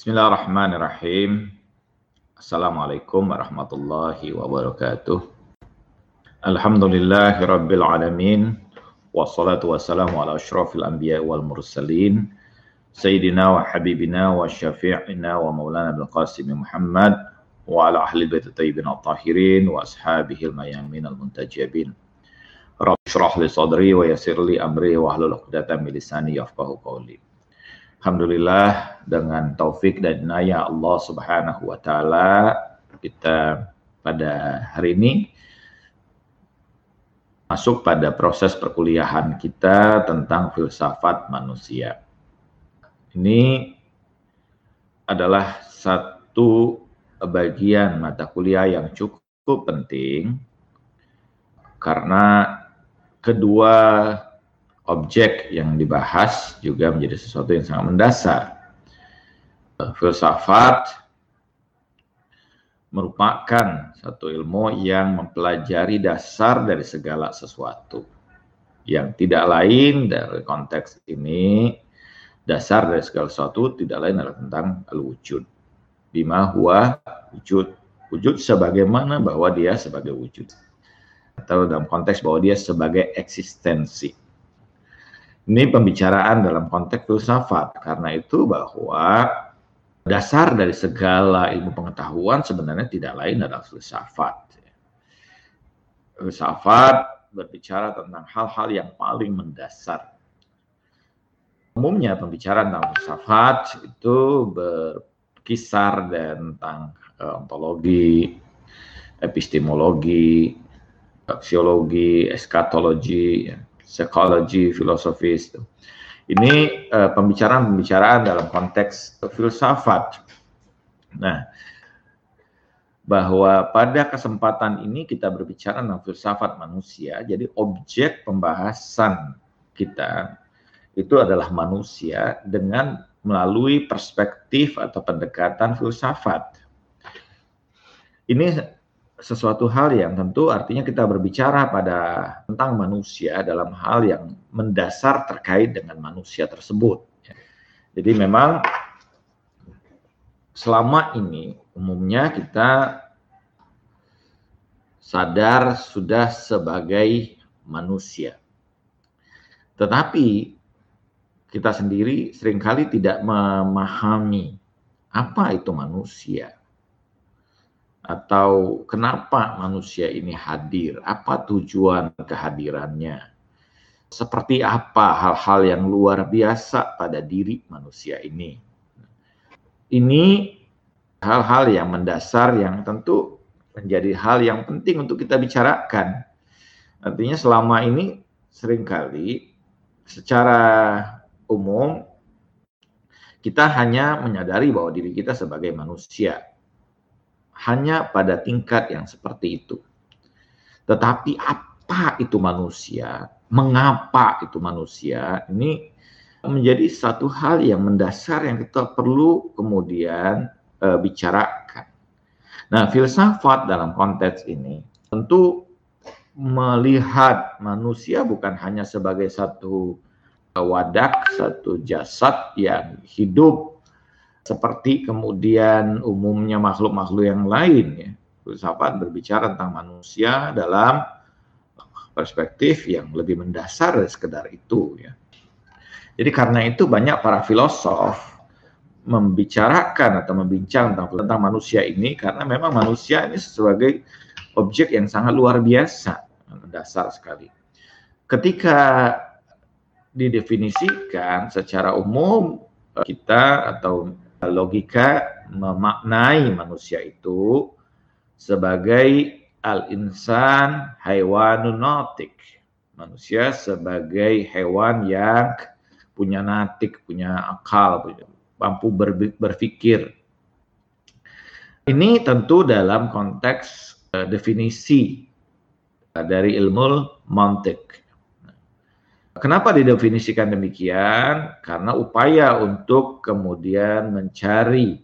Bismillahirrahmanirrahim. Assalamualaikum warahmatullahi wabarakatuh. Alhamdulillahi rabbil alamin. Wassalatu wassalamu ala ashrafil anbiya wal mursalin. Sayyidina wa habibina wa syafi'ina wa maulana bil qasim Muhammad wa ala ahli bait tayyibin at-tahirin wa ashabihi al-mayamin al-muntajabin. Rabbi shrah li sadri wa yassir li amri wa hlul 'uqdatam min lisani yafqahu qawli. Alhamdulillah dengan taufik dan inayah Allah Subhanahu wa taala kita pada hari ini masuk pada proses perkuliahan kita tentang filsafat manusia. Ini adalah satu bagian mata kuliah yang cukup penting karena kedua objek yang dibahas juga menjadi sesuatu yang sangat mendasar. Filsafat merupakan satu ilmu yang mempelajari dasar dari segala sesuatu. Yang tidak lain dari konteks ini, dasar dari segala sesuatu tidak lain adalah tentang al-wujud. Bima huwa wujud. Wujud sebagaimana bahwa dia sebagai wujud. Atau dalam konteks bahwa dia sebagai eksistensi ini pembicaraan dalam konteks filsafat. Karena itu bahwa dasar dari segala ilmu pengetahuan sebenarnya tidak lain adalah filsafat. Filsafat berbicara tentang hal-hal yang paling mendasar. Umumnya pembicaraan tentang filsafat itu berkisar tentang eh, ontologi, epistemologi, aksiologi, eskatologi, ya psikologi, filosofis. Ini uh, pembicaraan-pembicaraan dalam konteks filsafat. Nah, bahwa pada kesempatan ini kita berbicara tentang filsafat manusia, jadi objek pembahasan kita itu adalah manusia dengan melalui perspektif atau pendekatan filsafat. Ini sesuatu hal yang tentu artinya kita berbicara pada tentang manusia dalam hal yang mendasar terkait dengan manusia tersebut. Jadi memang selama ini umumnya kita sadar sudah sebagai manusia. Tetapi kita sendiri sering kali tidak memahami apa itu manusia atau kenapa manusia ini hadir, apa tujuan kehadirannya, seperti apa hal-hal yang luar biasa pada diri manusia ini. Ini hal-hal yang mendasar yang tentu menjadi hal yang penting untuk kita bicarakan. Artinya selama ini sering kali secara umum kita hanya menyadari bahwa diri kita sebagai manusia hanya pada tingkat yang seperti itu. Tetapi apa itu manusia? Mengapa itu manusia? Ini menjadi satu hal yang mendasar yang kita perlu kemudian e, bicarakan. Nah, filsafat dalam konteks ini tentu melihat manusia bukan hanya sebagai satu wadah, satu jasad yang hidup seperti kemudian umumnya makhluk-makhluk yang lain ya. Filsafat berbicara tentang manusia dalam perspektif yang lebih mendasar dari sekedar itu ya. Jadi karena itu banyak para filosof membicarakan atau membincang tentang, tentang manusia ini karena memang manusia ini sebagai objek yang sangat luar biasa, mendasar sekali. Ketika didefinisikan secara umum kita atau logika memaknai manusia itu sebagai al-insan haywanun natik. Manusia sebagai hewan yang punya natik, punya akal, punya, mampu berpikir. Ini tentu dalam konteks uh, definisi uh, dari ilmu mantik Kenapa didefinisikan demikian? Karena upaya untuk kemudian mencari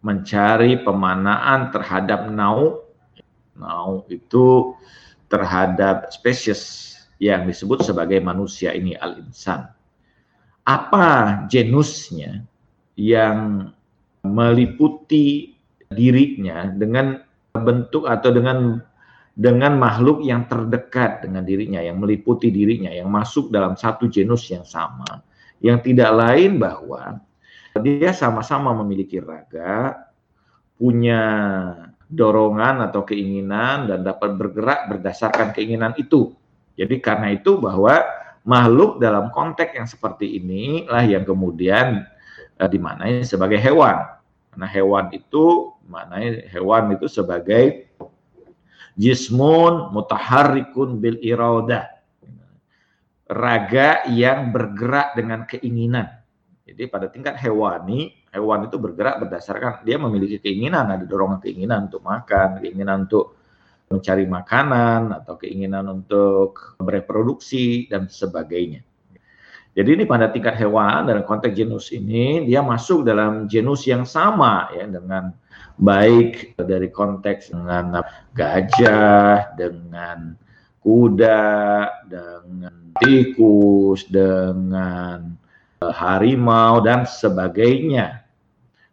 mencari pemanaan terhadap nau. Nau itu terhadap spesies yang disebut sebagai manusia ini al-insan. Apa genusnya yang meliputi dirinya dengan bentuk atau dengan dengan makhluk yang terdekat dengan dirinya, yang meliputi dirinya, yang masuk dalam satu genus yang sama, yang tidak lain bahwa dia sama-sama memiliki raga, punya dorongan atau keinginan dan dapat bergerak berdasarkan keinginan itu. Jadi karena itu bahwa makhluk dalam konteks yang seperti ini lah yang kemudian uh, dimaknai sebagai hewan. Karena hewan itu maknai hewan itu sebagai jismun mutaharrikun bil irada. Raga yang bergerak dengan keinginan. Jadi pada tingkat hewani hewan itu bergerak berdasarkan dia memiliki keinginan, ada dorongan keinginan untuk makan, keinginan untuk mencari makanan atau keinginan untuk bereproduksi dan sebagainya. Jadi ini pada tingkat hewan dalam konteks genus ini dia masuk dalam genus yang sama ya dengan baik dari konteks dengan gajah, dengan kuda, dengan tikus, dengan harimau dan sebagainya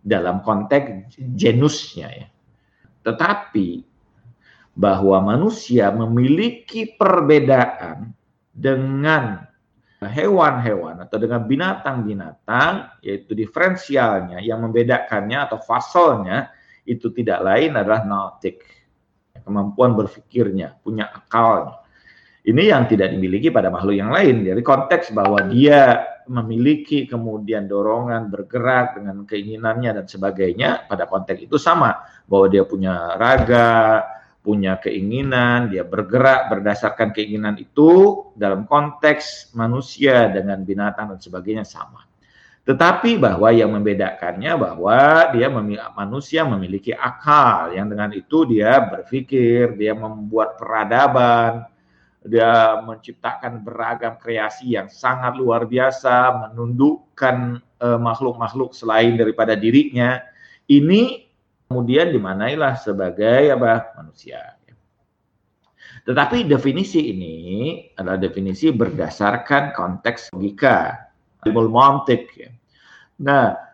dalam konteks genusnya ya. Tetapi bahwa manusia memiliki perbedaan dengan hewan-hewan atau dengan binatang-binatang yaitu diferensialnya yang membedakannya atau fasalnya itu tidak lain adalah nautik. Kemampuan berpikirnya punya akalnya. Ini yang tidak dimiliki pada makhluk yang lain. Jadi konteks bahwa dia memiliki kemudian dorongan bergerak dengan keinginannya dan sebagainya pada konteks itu sama. Bahwa dia punya raga, punya keinginan, dia bergerak berdasarkan keinginan itu dalam konteks manusia dengan binatang dan sebagainya sama. Tetapi bahwa yang membedakannya bahwa dia manusia memiliki akal yang dengan itu dia berpikir, dia membuat peradaban, dia menciptakan beragam kreasi yang sangat luar biasa, menundukkan eh, makhluk-makhluk uh, selain daripada dirinya. Ini kemudian dimanailah sebagai apa manusia. Tetapi definisi ini adalah definisi berdasarkan konteks logika, ilmu mantik. Nah,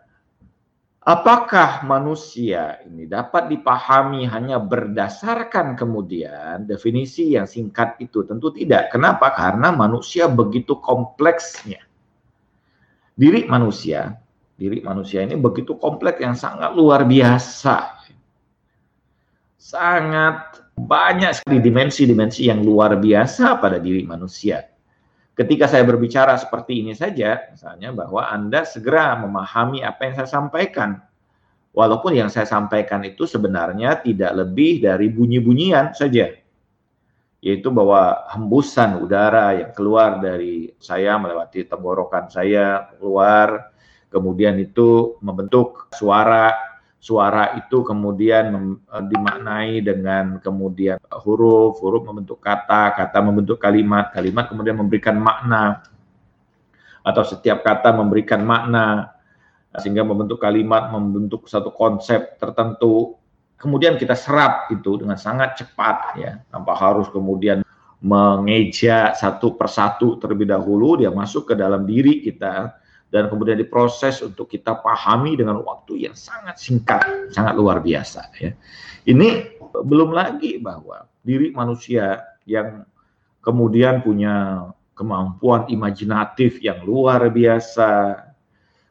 Apakah manusia ini dapat dipahami hanya berdasarkan kemudian definisi yang singkat itu? Tentu tidak. Kenapa? Karena manusia begitu kompleksnya. Diri manusia, diri manusia ini begitu kompleks yang sangat luar biasa. Sangat banyak sekali dimensi-dimensi yang luar biasa pada diri manusia ketika saya berbicara seperti ini saja, misalnya bahwa Anda segera memahami apa yang saya sampaikan. Walaupun yang saya sampaikan itu sebenarnya tidak lebih dari bunyi-bunyian saja. Yaitu bahwa hembusan udara yang keluar dari saya melewati tenggorokan saya keluar, kemudian itu membentuk suara. Suara itu kemudian eh, dimaknai dengan kemudian huruf, huruf membentuk kata, kata membentuk kalimat, kalimat kemudian memberikan makna. Atau setiap kata memberikan makna. Sehingga membentuk kalimat, membentuk satu konsep tertentu. Kemudian kita serap itu dengan sangat cepat ya, tanpa harus kemudian mengeja satu persatu terlebih dahulu dia masuk ke dalam diri kita dan kemudian diproses untuk kita pahami dengan waktu yang sangat singkat, sangat luar biasa ya. Ini belum lagi bahwa diri manusia yang kemudian punya kemampuan imajinatif yang luar biasa,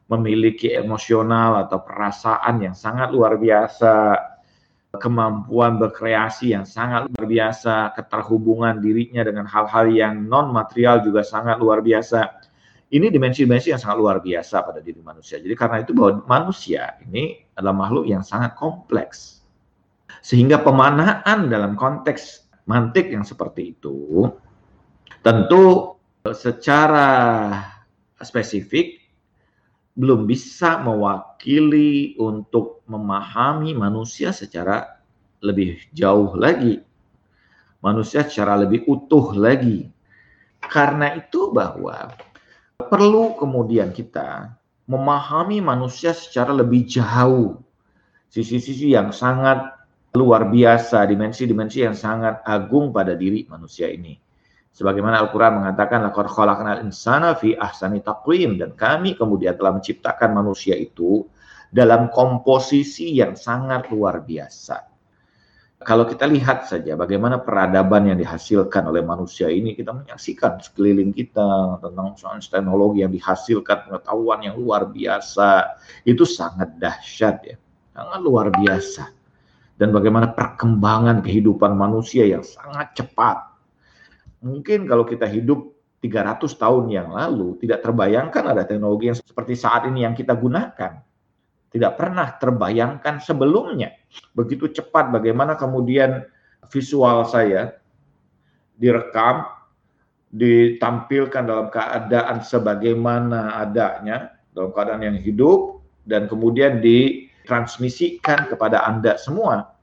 memiliki emosional atau perasaan yang sangat luar biasa, kemampuan berkreasi yang sangat luar biasa, keterhubungan dirinya dengan hal-hal yang non material juga sangat luar biasa ini dimensi-dimensi yang sangat luar biasa pada diri manusia. Jadi karena itu bahwa manusia ini adalah makhluk yang sangat kompleks. Sehingga pemanaan dalam konteks mantik yang seperti itu tentu secara spesifik belum bisa mewakili untuk memahami manusia secara lebih jauh lagi. Manusia secara lebih utuh lagi. Karena itu bahwa perlu kemudian kita memahami manusia secara lebih jauh. Sisi-sisi yang sangat luar biasa, dimensi-dimensi yang sangat agung pada diri manusia ini. Sebagaimana Al-Quran mengatakan, Laqad khalaqnal insana fi ahsani taqwim. Dan kami kemudian telah menciptakan manusia itu dalam komposisi yang sangat luar biasa. Kalau kita lihat saja bagaimana peradaban yang dihasilkan oleh manusia ini, kita menyaksikan sekeliling kita tentang sains teknologi yang dihasilkan, pengetahuan yang luar biasa, itu sangat dahsyat ya, sangat luar biasa. Dan bagaimana perkembangan kehidupan manusia yang sangat cepat. Mungkin kalau kita hidup 300 tahun yang lalu, tidak terbayangkan ada teknologi yang seperti saat ini yang kita gunakan tidak pernah terbayangkan sebelumnya. Begitu cepat bagaimana kemudian visual saya direkam, ditampilkan dalam keadaan sebagaimana adanya, dalam keadaan yang hidup, dan kemudian ditransmisikan kepada Anda semua.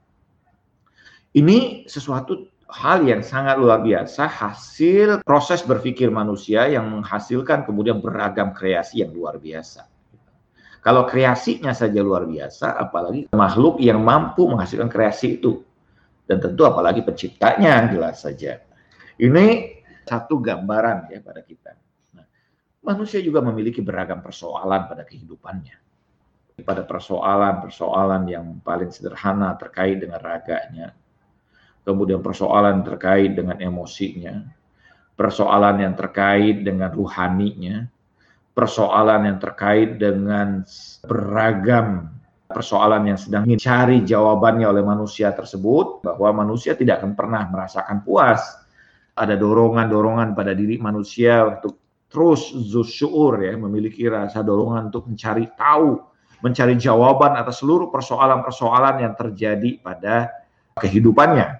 Ini sesuatu hal yang sangat luar biasa, hasil proses berpikir manusia yang menghasilkan kemudian beragam kreasi yang luar biasa. Kalau kreasinya saja luar biasa, apalagi makhluk yang mampu menghasilkan kreasi itu. Dan tentu apalagi penciptanya jelas saja. Ini satu gambaran ya pada kita. Nah, manusia juga memiliki beragam persoalan pada kehidupannya. Pada persoalan-persoalan yang paling sederhana terkait dengan raganya, kemudian persoalan terkait dengan emosinya, persoalan yang terkait dengan ruhaninya, persoalan yang terkait dengan beragam persoalan yang sedang dicari jawabannya oleh manusia tersebut bahwa manusia tidak akan pernah merasakan puas. Ada dorongan-dorongan pada diri manusia untuk terus zusyur ya, memiliki rasa dorongan untuk mencari tahu, mencari jawaban atas seluruh persoalan-persoalan yang terjadi pada kehidupannya.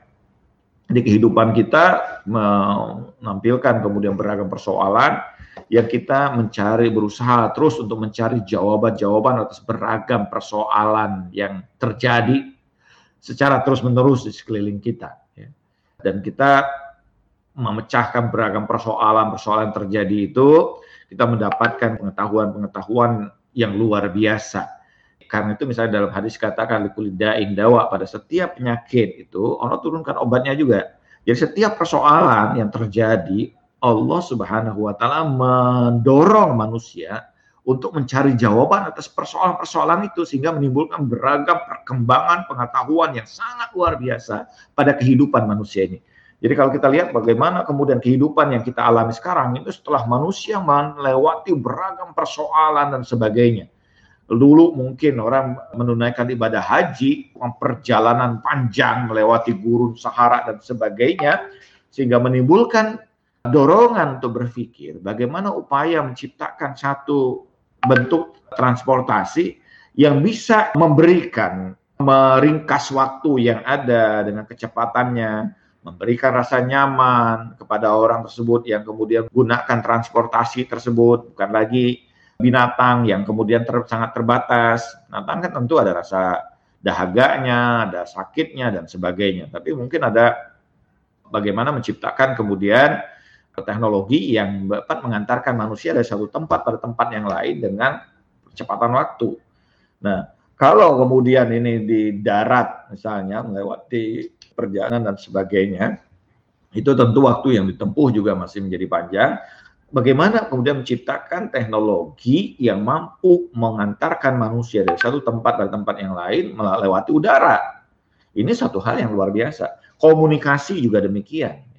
Di kehidupan kita menampilkan kemudian beragam persoalan yang kita mencari berusaha terus untuk mencari jawaban-jawaban atas beragam persoalan yang terjadi secara terus-menerus di sekeliling kita. Ya. Dan kita memecahkan beragam persoalan-persoalan terjadi itu, kita mendapatkan pengetahuan-pengetahuan yang luar biasa. Karena itu misalnya dalam hadis katakan likulidain dawa pada setiap penyakit itu Allah turunkan obatnya juga. Jadi setiap persoalan yang terjadi Allah Subhanahu wa taala mendorong manusia untuk mencari jawaban atas persoalan-persoalan itu sehingga menimbulkan beragam perkembangan pengetahuan yang sangat luar biasa pada kehidupan manusia ini. Jadi kalau kita lihat bagaimana kemudian kehidupan yang kita alami sekarang itu setelah manusia melewati beragam persoalan dan sebagainya. Dulu mungkin orang menunaikan ibadah haji, perjalanan panjang melewati gurun Sahara dan sebagainya sehingga menimbulkan dorongan untuk berpikir bagaimana upaya menciptakan satu bentuk transportasi yang bisa memberikan meringkas waktu yang ada dengan kecepatannya, memberikan rasa nyaman kepada orang tersebut yang kemudian gunakan transportasi tersebut, bukan lagi binatang yang kemudian ter, sangat terbatas. Binatang kan tentu ada rasa dahaganya, ada sakitnya dan sebagainya. Tapi mungkin ada bagaimana menciptakan kemudian teknologi yang dapat mengantarkan manusia dari satu tempat pada tempat yang lain dengan percepatan waktu. Nah, kalau kemudian ini di darat misalnya melewati perjalanan dan sebagainya, itu tentu waktu yang ditempuh juga masih menjadi panjang. Bagaimana kemudian menciptakan teknologi yang mampu mengantarkan manusia dari satu tempat ke tempat yang lain melewati udara. Ini satu hal yang luar biasa. Komunikasi juga demikian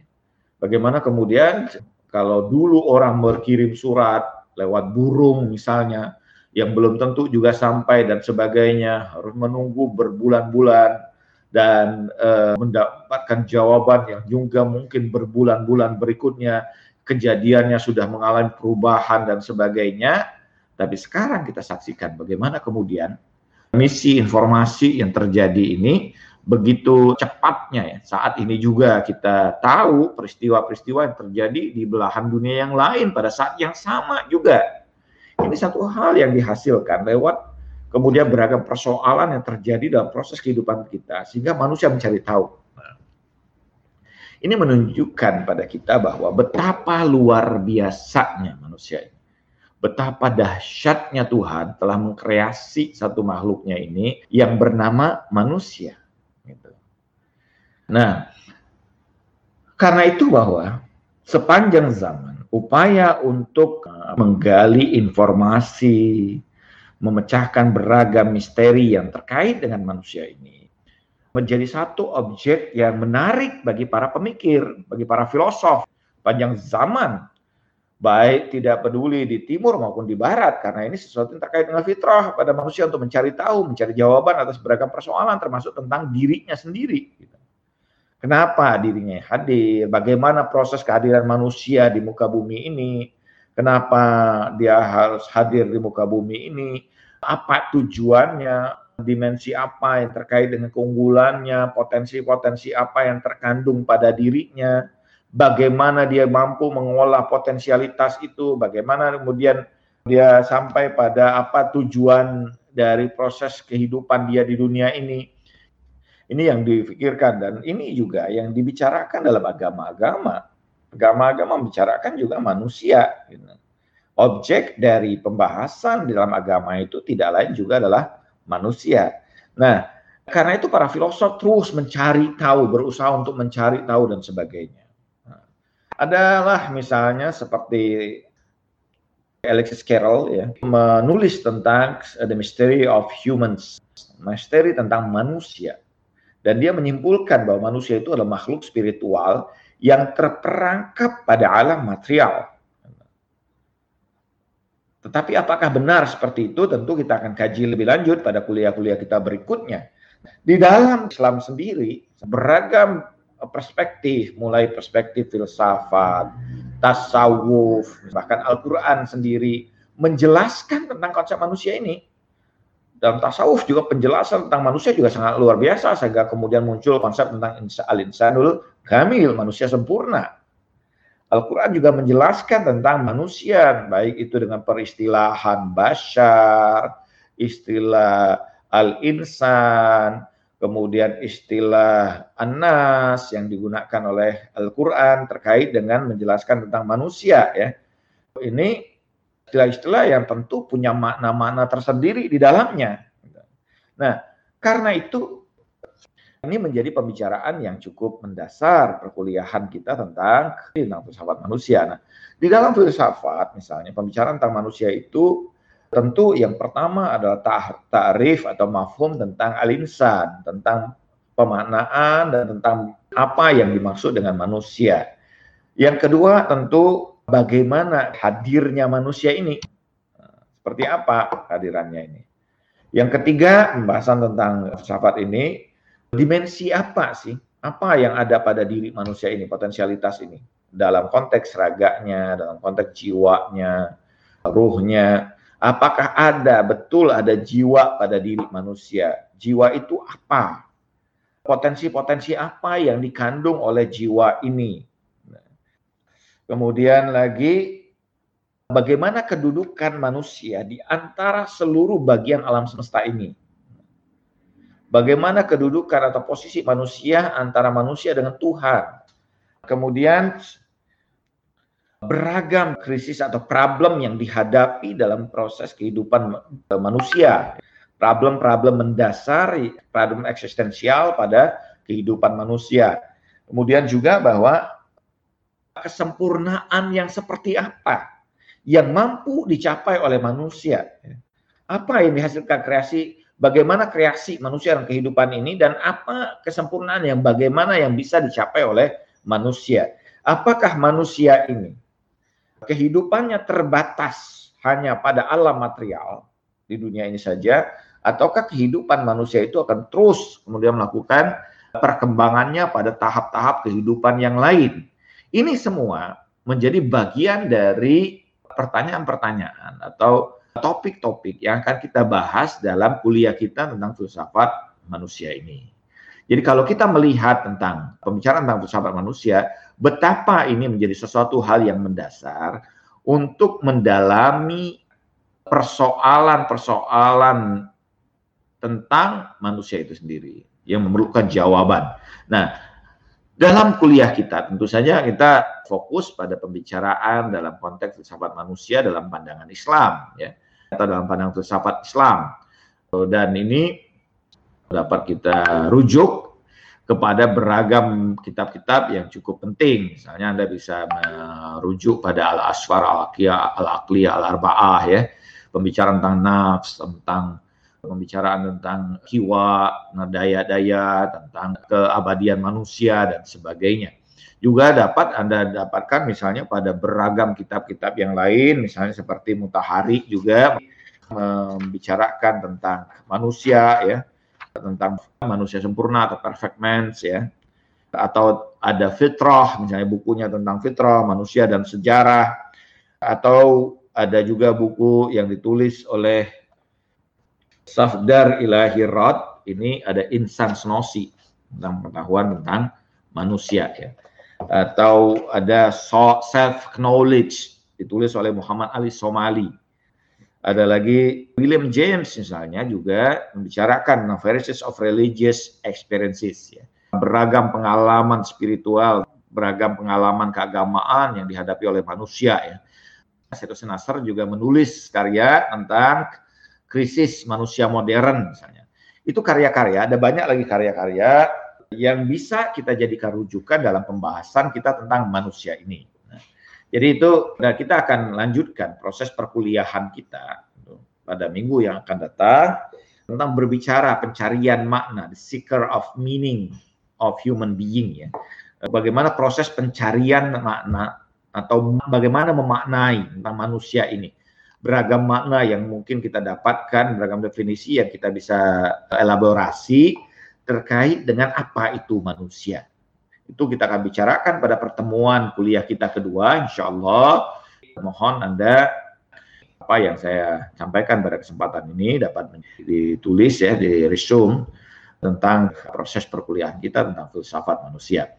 Bagaimana kemudian kalau dulu orang berkirim surat lewat burung misalnya yang belum tentu juga sampai dan sebagainya harus menunggu berbulan-bulan dan e, mendapatkan jawaban yang juga mungkin berbulan-bulan berikutnya kejadiannya sudah mengalami perubahan dan sebagainya tapi sekarang kita saksikan bagaimana kemudian misi informasi yang terjadi ini begitu cepatnya ya. Saat ini juga kita tahu peristiwa-peristiwa yang terjadi di belahan dunia yang lain pada saat yang sama juga. Ini satu hal yang dihasilkan lewat kemudian beragam persoalan yang terjadi dalam proses kehidupan kita sehingga manusia mencari tahu. Ini menunjukkan pada kita bahwa betapa luar biasanya manusia ini. Betapa dahsyatnya Tuhan telah mengkreasi satu makhluknya ini yang bernama manusia Nah, karena itu bahwa sepanjang zaman upaya untuk uh, menggali informasi, memecahkan beragam misteri yang terkait dengan manusia ini menjadi satu objek yang menarik bagi para pemikir, bagi para filosof panjang zaman baik tidak peduli di timur maupun di barat karena ini sesuatu yang terkait dengan fitrah pada manusia untuk mencari tahu, mencari jawaban atas beragam persoalan termasuk tentang dirinya sendiri. Gitu. Kenapa dirinya hadir? Bagaimana proses kehadiran manusia di muka bumi ini? Kenapa dia harus hadir di muka bumi ini? Apa tujuannya? Dimensi apa yang terkait dengan keunggulannya? Potensi-potensi apa yang terkandung pada dirinya? bagaimana dia mampu mengolah potensialitas itu, bagaimana kemudian dia sampai pada apa tujuan dari proses kehidupan dia di dunia ini. Ini yang difikirkan dan ini juga yang dibicarakan dalam agama-agama. Agama-agama membicarakan juga manusia. Gitu. Objek dari pembahasan di dalam agama itu tidak lain juga adalah manusia. Nah, karena itu para filosof terus mencari tahu, berusaha untuk mencari tahu dan sebagainya adalah misalnya seperti Alexis Carrel ya menulis tentang The Mystery of Humans, misteri tentang manusia. Dan dia menyimpulkan bahwa manusia itu adalah makhluk spiritual yang terperangkap pada alam material. Tetapi apakah benar seperti itu? Tentu kita akan kaji lebih lanjut pada kuliah-kuliah kita berikutnya. Di dalam Islam sendiri, beragam perspektif, mulai perspektif filsafat, tasawuf, bahkan Al-Quran sendiri menjelaskan tentang konsep manusia ini. Dalam tasawuf juga penjelasan tentang manusia juga sangat luar biasa, sehingga kemudian muncul konsep tentang al-insanul kamil, manusia sempurna. Al-Quran juga menjelaskan tentang manusia, baik itu dengan peristilahan bashar, istilah al-insan, kemudian istilah anas yang digunakan oleh Al-Quran terkait dengan menjelaskan tentang manusia ya. Ini istilah-istilah yang tentu punya makna-makna tersendiri di dalamnya. Nah, karena itu ini menjadi pembicaraan yang cukup mendasar perkuliahan kita tentang tentang filsafat manusia. Nah, di dalam filsafat misalnya pembicaraan tentang manusia itu Tentu yang pertama adalah ta'rif atau mafhum tentang alinsan, tentang pemaknaan dan tentang apa yang dimaksud dengan manusia. Yang kedua tentu bagaimana hadirnya manusia ini. Seperti apa kehadirannya ini. Yang ketiga, pembahasan tentang filsafat ini, dimensi apa sih? Apa yang ada pada diri manusia ini, potensialitas ini? Dalam konteks raganya, dalam konteks jiwanya, ruhnya, Apakah ada betul ada jiwa pada diri manusia? Jiwa itu apa? Potensi-potensi apa yang dikandung oleh jiwa ini? Kemudian lagi bagaimana kedudukan manusia di antara seluruh bagian alam semesta ini? Bagaimana kedudukan atau posisi manusia antara manusia dengan Tuhan? Kemudian beragam krisis atau problem yang dihadapi dalam proses kehidupan manusia. Problem-problem mendasar, problem eksistensial pada kehidupan manusia. Kemudian juga bahwa kesempurnaan yang seperti apa yang mampu dicapai oleh manusia. Apa yang dihasilkan kreasi, bagaimana kreasi manusia dalam kehidupan ini dan apa kesempurnaan yang bagaimana yang bisa dicapai oleh manusia. Apakah manusia ini kehidupannya terbatas hanya pada alam material di dunia ini saja, ataukah kehidupan manusia itu akan terus kemudian melakukan perkembangannya pada tahap-tahap kehidupan yang lain. Ini semua menjadi bagian dari pertanyaan-pertanyaan atau topik-topik yang akan kita bahas dalam kuliah kita tentang filsafat manusia ini. Jadi kalau kita melihat tentang pembicaraan tentang filsafat manusia, betapa ini menjadi sesuatu hal yang mendasar untuk mendalami persoalan-persoalan tentang manusia itu sendiri yang memerlukan jawaban. Nah, dalam kuliah kita tentu saja kita fokus pada pembicaraan dalam konteks filsafat manusia dalam pandangan Islam ya atau dalam pandangan filsafat Islam. Dan ini dapat kita rujuk kepada beragam kitab-kitab yang cukup penting. Misalnya Anda bisa merujuk pada Al-Asfar, Al-Aqiyah, Al-Aqliyah, Al-Arba'ah ya. Pembicaraan tentang nafs, tentang pembicaraan tentang kiwa, daya-daya, tentang keabadian manusia dan sebagainya. Juga dapat Anda dapatkan misalnya pada beragam kitab-kitab yang lain, misalnya seperti Mutahari juga membicarakan tentang manusia ya, tentang manusia sempurna atau perfect man ya. Atau ada fitrah, misalnya bukunya tentang fitrah, manusia dan sejarah. Atau ada juga buku yang ditulis oleh Safdar Ilahi Rod, ini ada Insan Snosi tentang pengetahuan tentang manusia ya atau ada self knowledge ditulis oleh Muhammad Ali Somali. Ada lagi William James misalnya juga membicarakan Varieties of Religious Experiences ya. Beragam pengalaman spiritual, beragam pengalaman keagamaan yang dihadapi oleh manusia ya. Seto juga menulis karya tentang krisis manusia modern misalnya. Itu karya-karya, ada banyak lagi karya-karya yang bisa kita jadikan rujukan dalam pembahasan kita tentang manusia ini. Nah, jadi itu nah kita akan lanjutkan proses perkuliahan kita pada minggu yang akan datang tentang berbicara pencarian makna, the seeker of meaning of human being ya. Bagaimana proses pencarian makna atau bagaimana memaknai tentang manusia ini. Beragam makna yang mungkin kita dapatkan, beragam definisi yang kita bisa elaborasi terkait dengan apa itu manusia. Itu kita akan bicarakan pada pertemuan kuliah kita kedua, insya Allah. Mohon Anda apa yang saya sampaikan pada kesempatan ini dapat ditulis ya di resume tentang proses perkuliahan kita tentang filsafat manusia.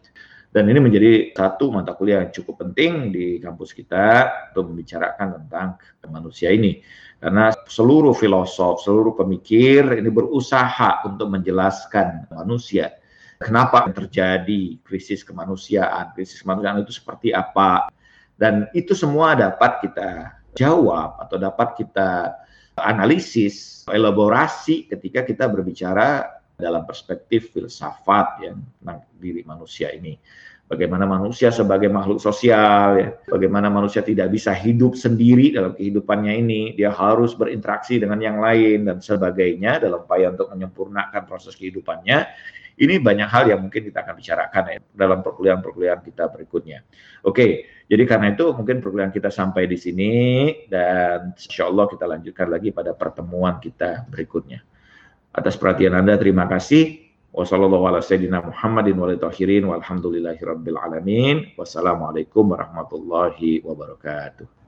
Dan ini menjadi satu mata kuliah yang cukup penting di kampus kita untuk membicarakan tentang manusia ini. Karena seluruh filosof, seluruh pemikir ini berusaha untuk menjelaskan manusia. Kenapa terjadi krisis kemanusiaan, krisis kemanusiaan itu seperti apa. Dan itu semua dapat kita jawab atau dapat kita analisis, elaborasi ketika kita berbicara dalam perspektif filsafat ya tentang diri manusia ini. Bagaimana manusia sebagai makhluk sosial, ya. bagaimana manusia tidak bisa hidup sendiri dalam kehidupannya ini, dia harus berinteraksi dengan yang lain dan sebagainya dalam upaya untuk menyempurnakan proses kehidupannya. Ini banyak hal yang mungkin kita akan bicarakan ya, dalam perkuliahan-perkuliahan kita berikutnya. Oke, jadi karena itu mungkin perkuliahan kita sampai di sini dan insya Allah kita lanjutkan lagi pada pertemuan kita berikutnya. Atas perhatian Anda, terima kasih. Wassalamualaikum warahmatullahi wabarakatuh.